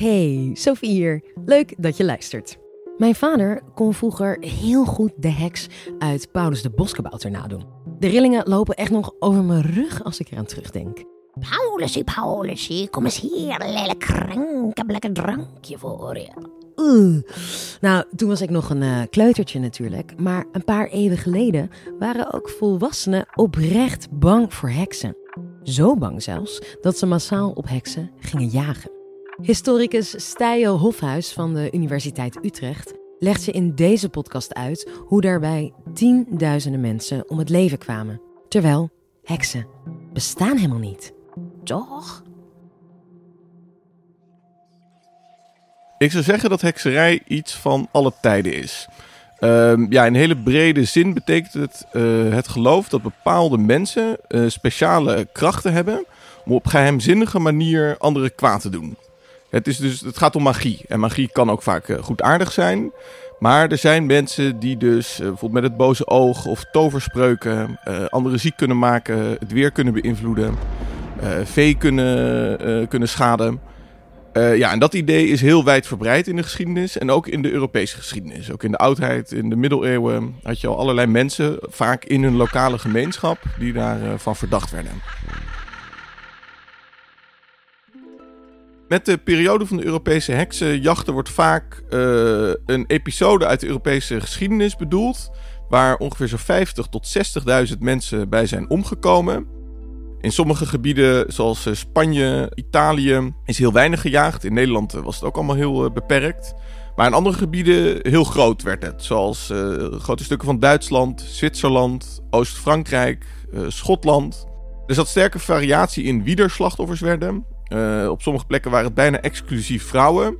Hey, Sophie hier. Leuk dat je luistert. Mijn vader kon vroeger heel goed de heks uit Paulus de Boskabouter nadoen. De rillingen lopen echt nog over mijn rug als ik eraan terugdenk. Paulusie, Paulusie, kom eens hier, lelijk krank. Ik heb een lekker drankje voor je. Oeh. Nou, toen was ik nog een eh, kleutertje natuurlijk. Maar een paar eeuwen geleden waren ook volwassenen oprecht bang voor heksen. Zo bang zelfs dat ze massaal op heksen gingen jagen. Historicus Stijl Hofhuis van de Universiteit Utrecht legt ze in deze podcast uit hoe daarbij tienduizenden mensen om het leven kwamen. Terwijl heksen bestaan helemaal niet. Toch? Ik zou zeggen dat hekserij iets van alle tijden is. Ehm, ja, in hele brede zin betekent het eh, het geloof dat bepaalde mensen eh, speciale krachten hebben om op geheimzinnige manier anderen kwaad te doen. Het, is dus, het gaat om magie. En magie kan ook vaak uh, goedaardig zijn. Maar er zijn mensen die dus bijvoorbeeld met het boze oog of toverspreuken anderen ziek kunnen maken, het weer kunnen beïnvloeden, vee kunnen, kunnen schaden. Uh, ja, en dat idee is heel wijdverbreid in de geschiedenis en ook in de Europese geschiedenis. Ook in de oudheid, in de middeleeuwen had je al allerlei mensen, vaak in hun lokale gemeenschap, die daarvan uh, van verdacht werden. Met de periode van de Europese heksenjachten wordt vaak uh, een episode uit de Europese geschiedenis bedoeld, waar ongeveer zo'n 50 tot 60.000 mensen bij zijn omgekomen. In sommige gebieden, zoals Spanje, Italië, is heel weinig gejaagd. In Nederland was het ook allemaal heel beperkt. Maar in andere gebieden heel groot werd het. Zoals grote stukken van Duitsland, Zwitserland, Oost-Frankrijk, Schotland. Er zat sterke variatie in wie er slachtoffers werden. Uh, op sommige plekken waren het bijna exclusief vrouwen.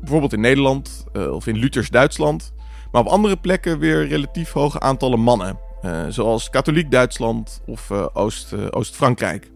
Bijvoorbeeld in Nederland of in Luthers Duitsland. Maar op andere plekken weer relatief hoge aantallen mannen. Uh, zoals katholiek Duitsland of Oost, Oost-Frankrijk.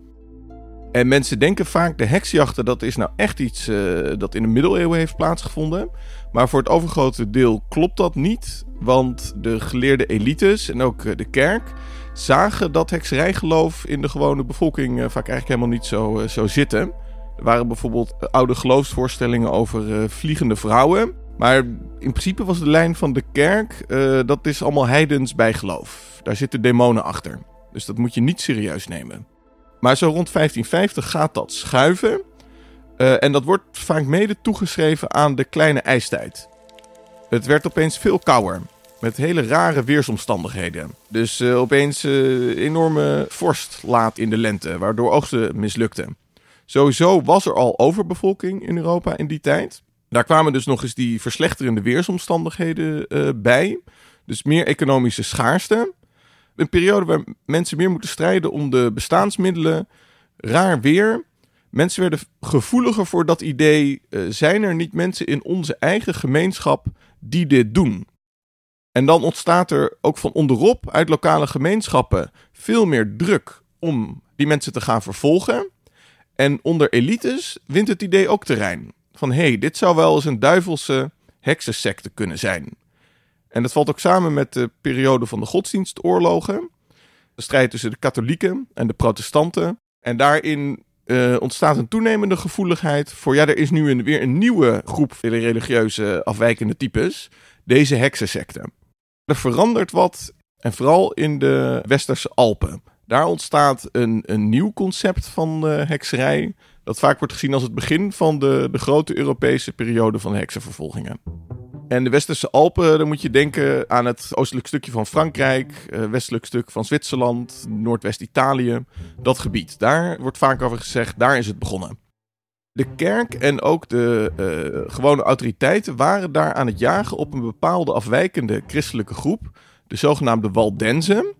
En mensen denken vaak de heksjachten dat is nou echt iets dat in de middeleeuwen heeft plaatsgevonden. Maar voor het overgrote deel klopt dat niet. Want de geleerde elites en ook de kerk zagen dat hekserijgeloof in de gewone bevolking vaak eigenlijk helemaal niet zo, zo zitten. Er waren bijvoorbeeld oude geloofsvoorstellingen over vliegende vrouwen. Maar in principe was de lijn van de kerk, dat is allemaal heidens bijgeloof. Daar zitten demonen achter. Dus dat moet je niet serieus nemen. Maar zo rond 1550 gaat dat schuiven. En dat wordt vaak mede toegeschreven aan de kleine ijstijd. Het werd opeens veel kouder. Met hele rare weersomstandigheden. Dus uh, opeens enorme vorst laat in de lente, waardoor oogsten mislukten. Sowieso was er al overbevolking in Europa in die tijd. Daar kwamen dus nog eens die verslechterende weersomstandigheden uh, bij. Dus meer economische schaarste. Een periode waar mensen meer moeten strijden om de bestaansmiddelen. Raar weer. Mensen werden gevoeliger voor dat idee. Zijn er niet mensen in onze eigen gemeenschap die dit doen? En dan ontstaat er ook van onderop uit lokale gemeenschappen veel meer druk om die mensen te gaan vervolgen. En onder elites wint het idee ook terrein van hé, hey, dit zou wel eens een duivelse heksensecte kunnen zijn. En dat valt ook samen met de periode van de godsdienstoorlogen. De strijd tussen de katholieken en de protestanten. En daarin uh, ontstaat een toenemende gevoeligheid voor, ja, er is nu weer een nieuwe groep religieuze afwijkende types. Deze heksensecte. Er verandert wat, en vooral in de Westerse Alpen. Daar ontstaat een, een nieuw concept van uh, hekserij dat vaak wordt gezien als het begin van de, de grote Europese periode van heksenvervolgingen. En de Westerse Alpen, dan moet je denken aan het oostelijk stukje van Frankrijk, uh, westelijk stuk van Zwitserland, Noordwest-Italië. Dat gebied, daar wordt vaak over gezegd, daar is het begonnen. De kerk en ook de uh, gewone autoriteiten waren daar aan het jagen op een bepaalde afwijkende christelijke groep, de zogenaamde Waldenzen.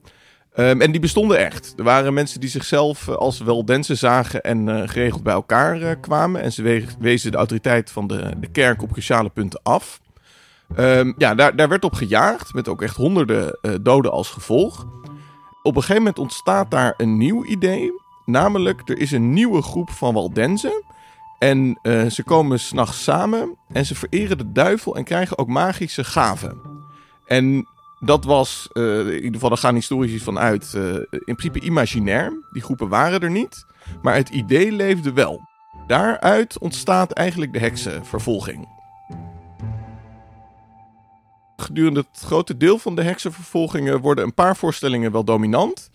Um, en die bestonden echt. Er waren mensen die zichzelf uh, als weldensen zagen en uh, geregeld bij elkaar kwamen. En ze we wezen de autoriteit van de, de kerk op cruciale punten af. Um, ja, daar, daar werd op gejaagd, met ook echt honderden doden als gevolg. Op een gegeven moment ontstaat daar een nieuw idee. Namelijk, er is een nieuwe groep van Waldenzen. En ze komen s'nachts samen en ze vereren de duivel en krijgen ook magische gaven. En dat was, uh, in ieder geval, daar gaan historici van uit, uh, in principe imaginair. Die groepen waren er niet, maar het idee leefde wel. daaruit ontstaat eigenlijk de heksenvervolging. Gedurende het grote deel van de heksenvervolgingen worden een paar voorstellingen wel dominant.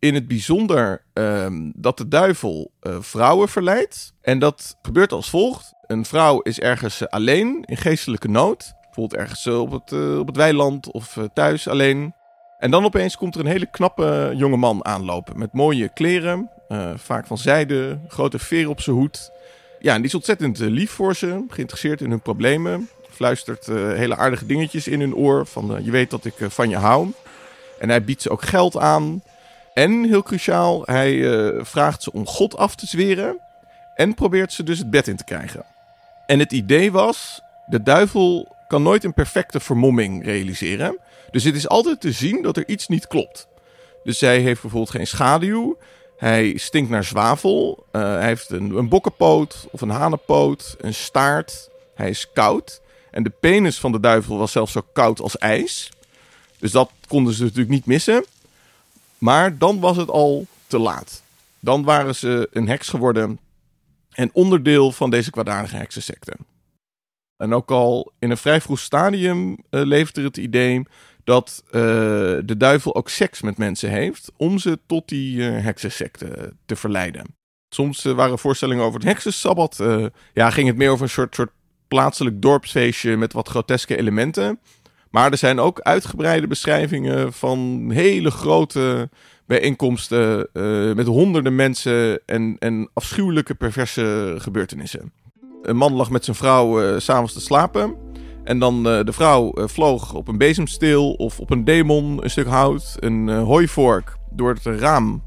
In het bijzonder ehm, dat de duivel eh, vrouwen verleidt. En dat gebeurt als volgt. Een vrouw is ergens eh, alleen in geestelijke nood. Bijvoorbeeld ergens eh, op, het, op het weiland of thuis alleen. En dan opeens komt er een hele knappe jonge man aanlopen. Met mooie kleren, vaak van zijde, grote veer op zijn hoed. Ja, en die is ontzettend lief voor ze, geïnteresseerd in hun problemen. Fluistert hele aardige dingetjes in hun oor van je weet dat ik van je hou. En hij biedt ze ook geld aan. En heel cruciaal, hij uh, vraagt ze om God af te zweren. En probeert ze dus het bed in te krijgen. En het idee was: de duivel kan nooit een perfecte vermomming realiseren. Dus het is altijd te zien dat er iets niet klopt. Dus zij heeft bijvoorbeeld geen schaduw. Hij stinkt naar zwavel. Uh, hij heeft een, een bokkenpoot of een hanenpoot. Een staart. Hij is koud. En de penis van de duivel was zelfs zo koud als ijs. Dus dat konden ze natuurlijk niet missen. Maar dan was het al te laat. Dan waren ze een heks geworden en onderdeel van deze kwaadaardige heksensecte. En ook al in een vrij vroeg stadium uh, leefde het idee dat uh, de duivel ook seks met mensen heeft om ze tot die uh, heksensecte te verleiden. Soms waren voorstellingen over het heksensabbat. ja, ging het meer over een soort, soort plaatselijk dorpsfeestje met wat groteske elementen. Maar er zijn ook uitgebreide beschrijvingen van hele grote bijeenkomsten uh, met honderden mensen en, en afschuwelijke perverse gebeurtenissen. Een man lag met zijn vrouw uh, s'avonds te slapen. En dan uh, de vrouw vloog op een bezemsteel of op een demon, een stuk hout, een hooivork door het raam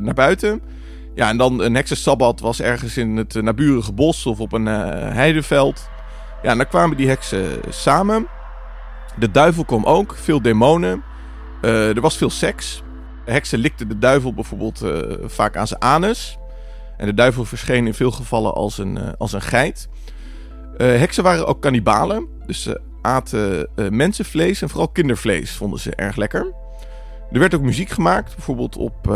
naar buiten. Ja, en dan een heksensabbat was ergens in het naburige bos of op een heideveld. Ja, en daar kwamen die heksen samen. De duivel kwam ook, veel demonen. Uh, er was veel seks. Heksen likten de duivel bijvoorbeeld uh, vaak aan zijn anus. En de duivel verscheen in veel gevallen als een, uh, als een geit. heksen waren ook kannibalen. Dus ze aten mensenvlees en vooral kindervlees vonden ze erg lekker. Er werd ook muziek gemaakt, bijvoorbeeld op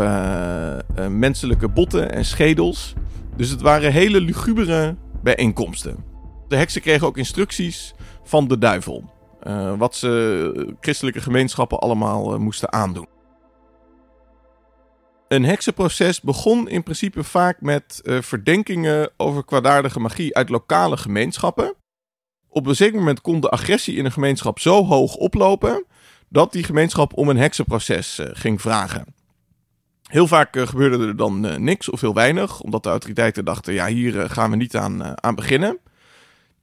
menselijke botten en schedels. Dus het waren hele lugubere bijeenkomsten. De heksen kregen ook instructies van de duivel. Uh, wat ze christelijke gemeenschappen allemaal uh, moesten aandoen. Een heksenproces begon in principe vaak met uh, verdenkingen over kwaadaardige magie uit lokale gemeenschappen. Op een zeker moment kon de agressie in een gemeenschap zo hoog oplopen dat die gemeenschap om een heksenproces ging vragen. Heel vaak gebeurde er dan niks of heel weinig, omdat de autoriteiten dachten: ja, hier gaan we niet aan, aan beginnen.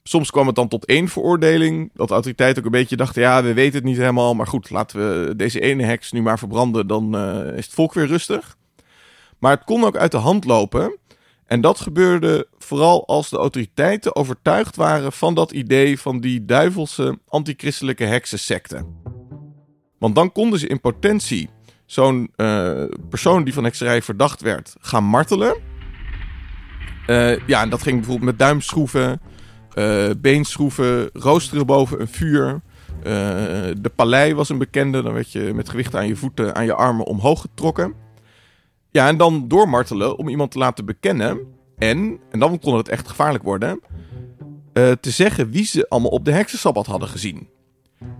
Soms kwam het dan tot één veroordeling. Dat de autoriteiten ook een beetje dachten: ja, we weten het niet helemaal. Maar goed, laten we deze ene heks nu maar verbranden. Dan uh, is het volk weer rustig. Maar het kon ook uit de hand lopen. En dat gebeurde vooral als de autoriteiten overtuigd waren van dat idee van die duivelse antichristelijke heksensecte. Want dan konden ze in potentie zo'n uh, persoon die van hekserij verdacht werd gaan martelen. Uh, ja, en dat ging bijvoorbeeld met duimschroeven uh, beenschroeven, roosteren boven een vuur. Uh, de palei was een bekende. Dan werd je met gewicht aan je voeten, aan je armen omhoog getrokken. Ja, en dan doormartelen om iemand te laten bekennen. En, en dan kon het echt gevaarlijk worden, uh, te zeggen wie ze allemaal op de heksensabbat hadden gezien.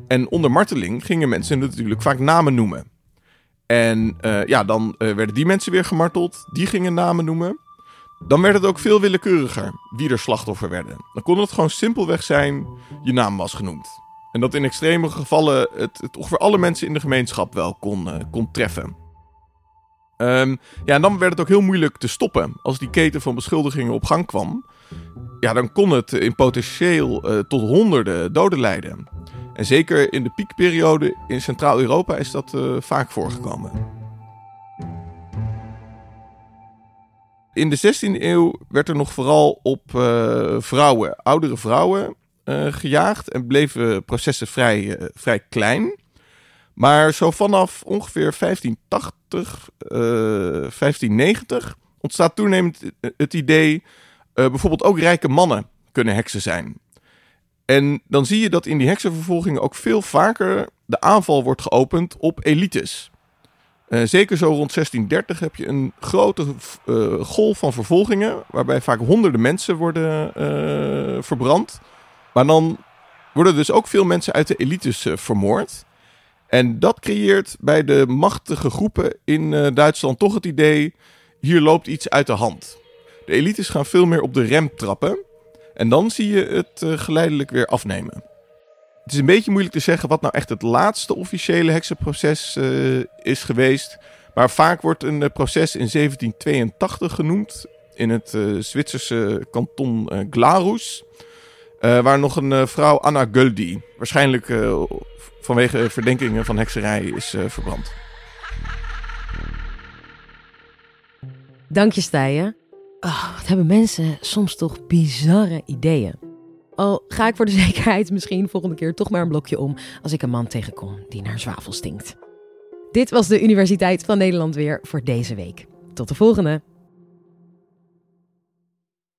En onder marteling gingen mensen natuurlijk vaak namen noemen. En ja, dan werden die mensen weer gemarteld. Die gingen namen noemen. Dan werd het ook veel willekeuriger wie er slachtoffer werden. Dan kon het gewoon simpelweg zijn, je naam was genoemd. En dat in extreme gevallen het, het ongeveer alle mensen in de gemeenschap wel kon, uh, kon treffen. Um, ja, en dan werd het ook heel moeilijk te stoppen. Als die keten van beschuldigingen op gang kwam, ja, dan kon het in potentieel uh, tot honderden doden leiden. En zeker in de piekperiode in Centraal-Europa is dat uh, vaak voorgekomen. In de 16e eeuw werd er nog vooral op uh, vrouwen, oudere vrouwen, uh, gejaagd en bleven processen vrij, uh, vrij klein. Maar zo vanaf ongeveer 1580, 1590 ontstaat toenemend het idee, bijvoorbeeld ook rijke mannen kunnen heksen zijn. En dan zie je dat in die heksenvervolgingen ook veel vaker de aanval wordt geopend op elites. Eh, zeker zo rond 1630 heb je een grote uh, golf van vervolgingen, waarbij vaak honderden mensen worden uh, verbrand. Maar dan worden dus ook veel mensen uit de elites vermoord. En dat creëert bij de machtige groepen in Duitsland toch het idee: hier loopt iets uit de hand. De elites gaan veel meer op de rem trappen. En dan zie je het geleidelijk weer afnemen. Het is een beetje moeilijk te zeggen wat nou echt het laatste officiële heksenproces uh, is geweest. Maar vaak wordt een uh, proces in 1782 genoemd in het uh, Zwitserse kanton Glarus. waar nog een vrouw, Anna Guldi, waarschijnlijk vanwege verdenkingen van hekserij is verbrand. Dank je, Stijen. Oh, wat hebben mensen soms toch bizarre ideeën. Al ga ik voor de zekerheid misschien volgende keer toch maar een blokje om als ik een man tegenkom die naar zwavel stinkt. Dit was de Universiteit van Nederland weer voor deze week. Tot de volgende!